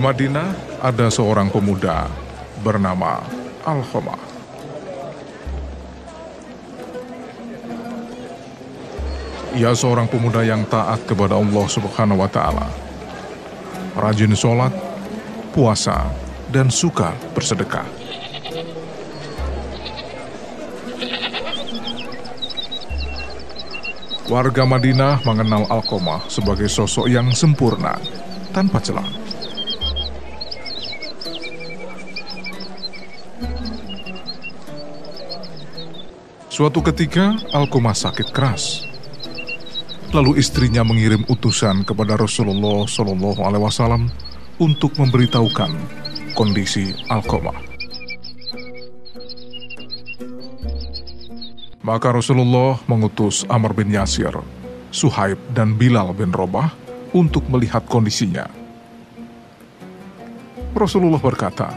Di Madinah ada seorang pemuda bernama Al-Khomah. Ia seorang pemuda yang taat kepada Allah Subhanahu wa taala. Rajin sholat, puasa, dan suka bersedekah. Warga Madinah mengenal Alkomah sebagai sosok yang sempurna, tanpa celah. Suatu ketika, Alkomah sakit keras. Lalu istrinya mengirim utusan kepada Rasulullah Shallallahu Alaihi Wasallam untuk memberitahukan kondisi Alkomah. Maka Rasulullah mengutus Amr bin Yasir, Suhaib dan Bilal bin Robah untuk melihat kondisinya. Rasulullah berkata,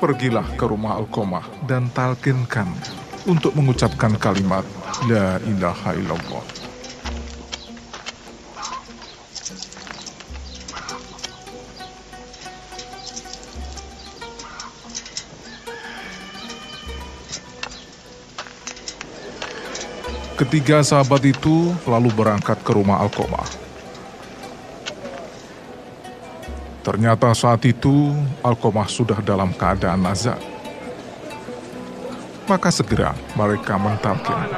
Pergilah ke rumah Alkomah dan talkinkan untuk mengucapkan kalimat La ilaha illallah. Ketiga sahabat itu lalu berangkat ke rumah Alkomah. Ternyata saat itu Alkomah sudah dalam keadaan nazar. Maka segera mereka mentalkin.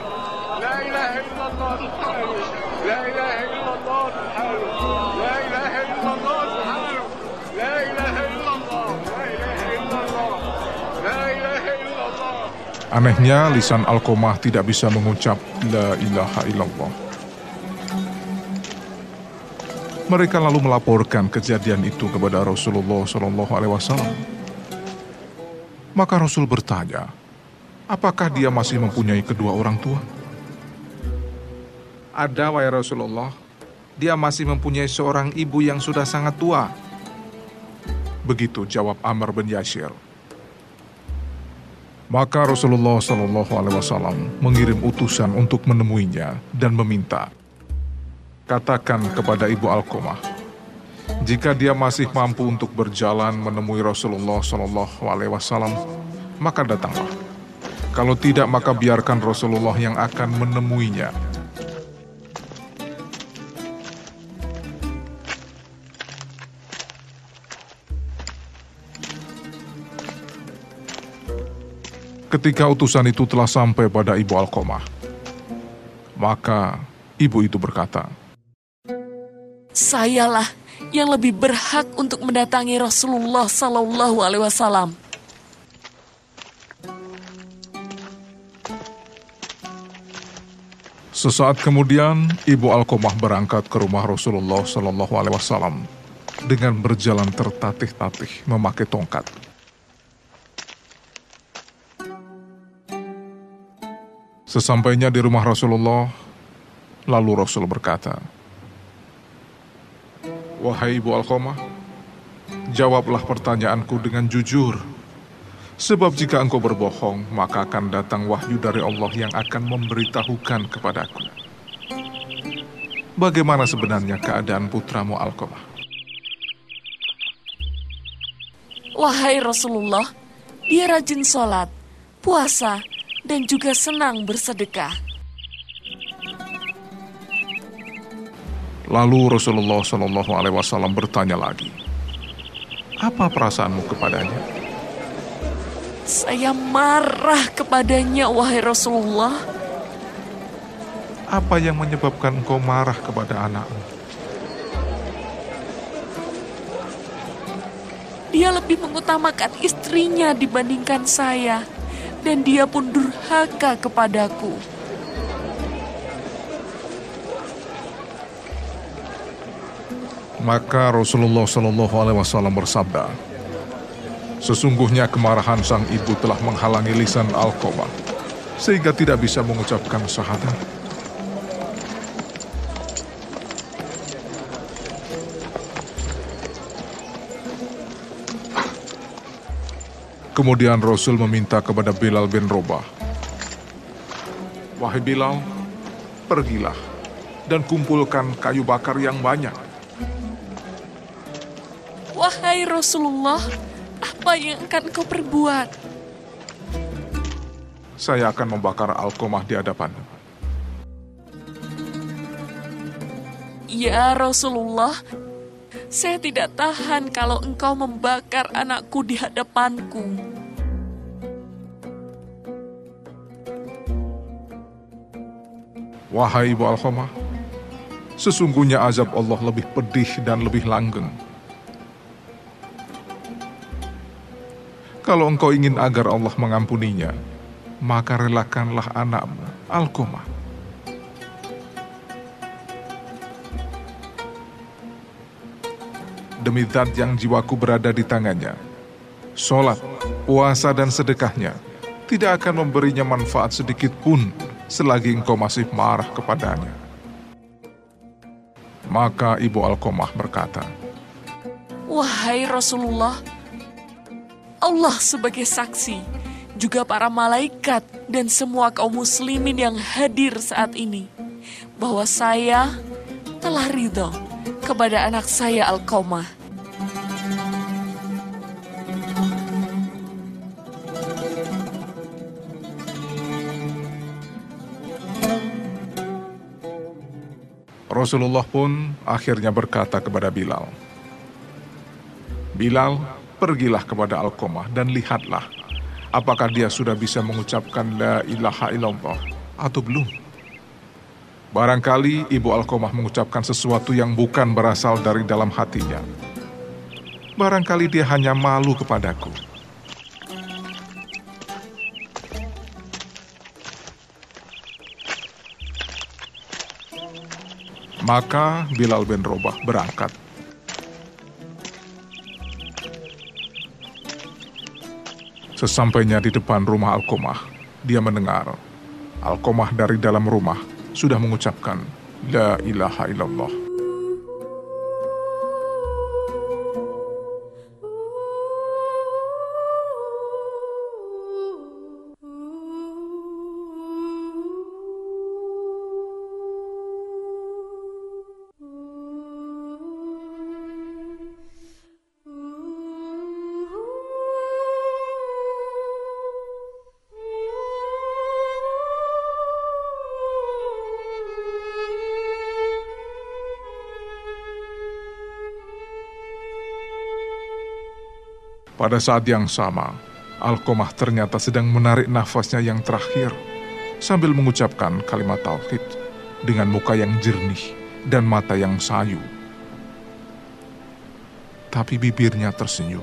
Anehnya, lisan Alkomah tidak bisa mengucap La ilaha illallah. Mereka lalu melaporkan kejadian itu kepada Rasulullah Wasallam. Maka Rasul bertanya, apakah dia masih mempunyai kedua orang tua? Ada, wahai Rasulullah. Dia masih mempunyai seorang ibu yang sudah sangat tua. Begitu jawab Amr bin Yashir. Maka Rasulullah Shallallahu Alaihi Wasallam mengirim utusan untuk menemuinya dan meminta, katakan kepada ibu Alkomah, jika dia masih mampu untuk berjalan menemui Rasulullah Shallallahu Alaihi Wasallam, maka datanglah. Kalau tidak, maka biarkan Rasulullah yang akan menemuinya. Ketika utusan itu telah sampai pada ibu Alkomah, maka ibu itu berkata, Sayalah yang lebih berhak untuk mendatangi Rasulullah Sallallahu Alaihi Wasallam. Sesaat kemudian, ibu Alkomah berangkat ke rumah Rasulullah Sallallahu Alaihi Wasallam dengan berjalan tertatih-tatih memakai tongkat. Sesampainya di rumah Rasulullah, lalu Rasul berkata, Wahai Ibu Alkomah, jawablah pertanyaanku dengan jujur. Sebab jika engkau berbohong, maka akan datang wahyu dari Allah yang akan memberitahukan kepadaku. Bagaimana sebenarnya keadaan putramu Alkomah? Wahai Rasulullah, dia rajin sholat, puasa, dan juga senang bersedekah. Lalu Rasulullah Shallallahu Alaihi Wasallam bertanya lagi, apa perasaanmu kepadanya? Saya marah kepadanya, wahai Rasulullah. Apa yang menyebabkan engkau marah kepada anakmu? Dia lebih mengutamakan istrinya dibandingkan saya dan dia pun durhaka kepadaku. Maka Rasulullah Shallallahu Alaihi Wasallam bersabda, Sesungguhnya kemarahan sang ibu telah menghalangi lisan Alkomah, sehingga tidak bisa mengucapkan syahadat. Kemudian Rasul meminta kepada Bilal bin Robah, Wahai Bilal, pergilah dan kumpulkan kayu bakar yang banyak. Wahai Rasulullah, apa yang akan kau perbuat? Saya akan membakar Alkomah di hadapanmu. Ya Rasulullah, saya tidak tahan kalau engkau membakar anakku di hadapanku. Wahai Ibu Alkomah, sesungguhnya azab Allah lebih pedih dan lebih langgeng. Kalau engkau ingin agar Allah mengampuninya, maka relakanlah anakmu, Alkomah. Demi zat yang jiwaku berada di tangannya, sholat, puasa dan sedekahnya tidak akan memberinya manfaat sedikit pun selagi engkau masih marah kepadanya. Maka Ibu Alkomah berkata, Wahai Rasulullah, Allah sebagai saksi, juga para malaikat dan semua kaum muslimin yang hadir saat ini, bahwa saya telah ridho kepada anak saya Alkomah. Rasulullah pun akhirnya berkata kepada Bilal, Bilal, pergilah kepada Alkomah dan lihatlah apakah dia sudah bisa mengucapkan La ilaha illallah atau belum. Barangkali ibu Alkomah mengucapkan sesuatu yang bukan berasal dari dalam hatinya. Barangkali dia hanya malu kepadaku. Maka Bilal bin Robah berangkat. Sesampainya di depan rumah Alkomah, dia mendengar Alkomah dari dalam rumah sudah mengucapkan La ilaha illallah. Pada saat yang sama, Alkomah ternyata sedang menarik nafasnya yang terakhir sambil mengucapkan kalimat tauhid dengan muka yang jernih dan mata yang sayu. Tapi bibirnya tersenyum.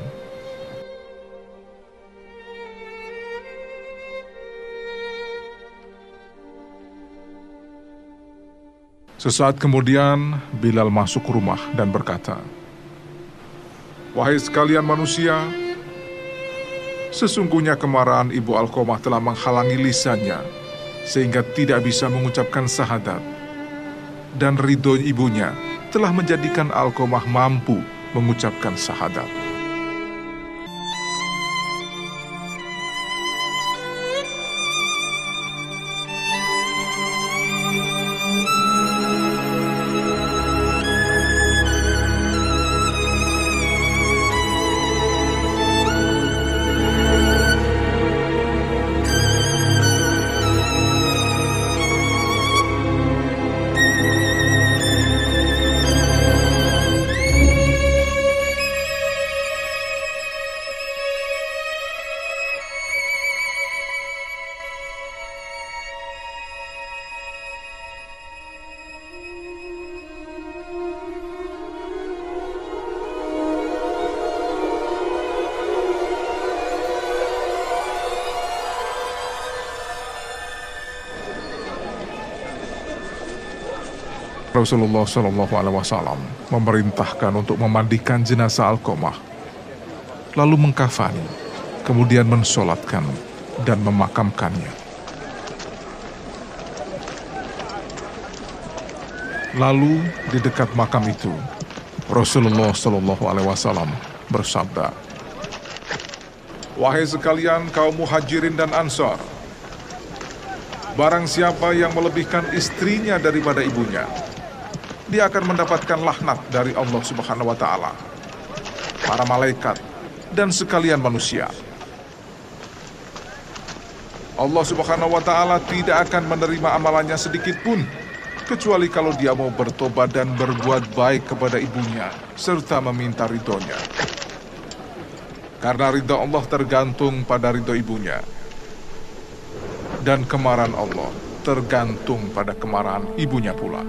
Sesaat kemudian, Bilal masuk rumah dan berkata, Wahai sekalian manusia, sesungguhnya kemarahan Ibu Alkomah telah menghalangi lisannya, sehingga tidak bisa mengucapkan sahadat. Dan ridho ibunya telah menjadikan Alkomah mampu mengucapkan sahadat. Rasulullah Shallallahu Alaihi Wasallam memerintahkan untuk memandikan jenazah Alkomah, lalu mengkafani, kemudian mensolatkan dan memakamkannya. Lalu di dekat makam itu, Rasulullah Shallallahu Alaihi Wasallam bersabda, Wahai sekalian kaum muhajirin dan ansor, barang siapa yang melebihkan istrinya daripada ibunya, dia akan mendapatkan laknat dari Allah Subhanahu wa taala. para malaikat, dan sekalian manusia. Allah Subhanahu wa taala tidak akan menerima amalannya sedikit pun kecuali kalau dia mau bertobat dan berbuat baik kepada ibunya serta meminta ridhonya. Karena ridho Allah tergantung pada ridho ibunya. Dan kemarahan Allah tergantung pada kemarahan ibunya pula.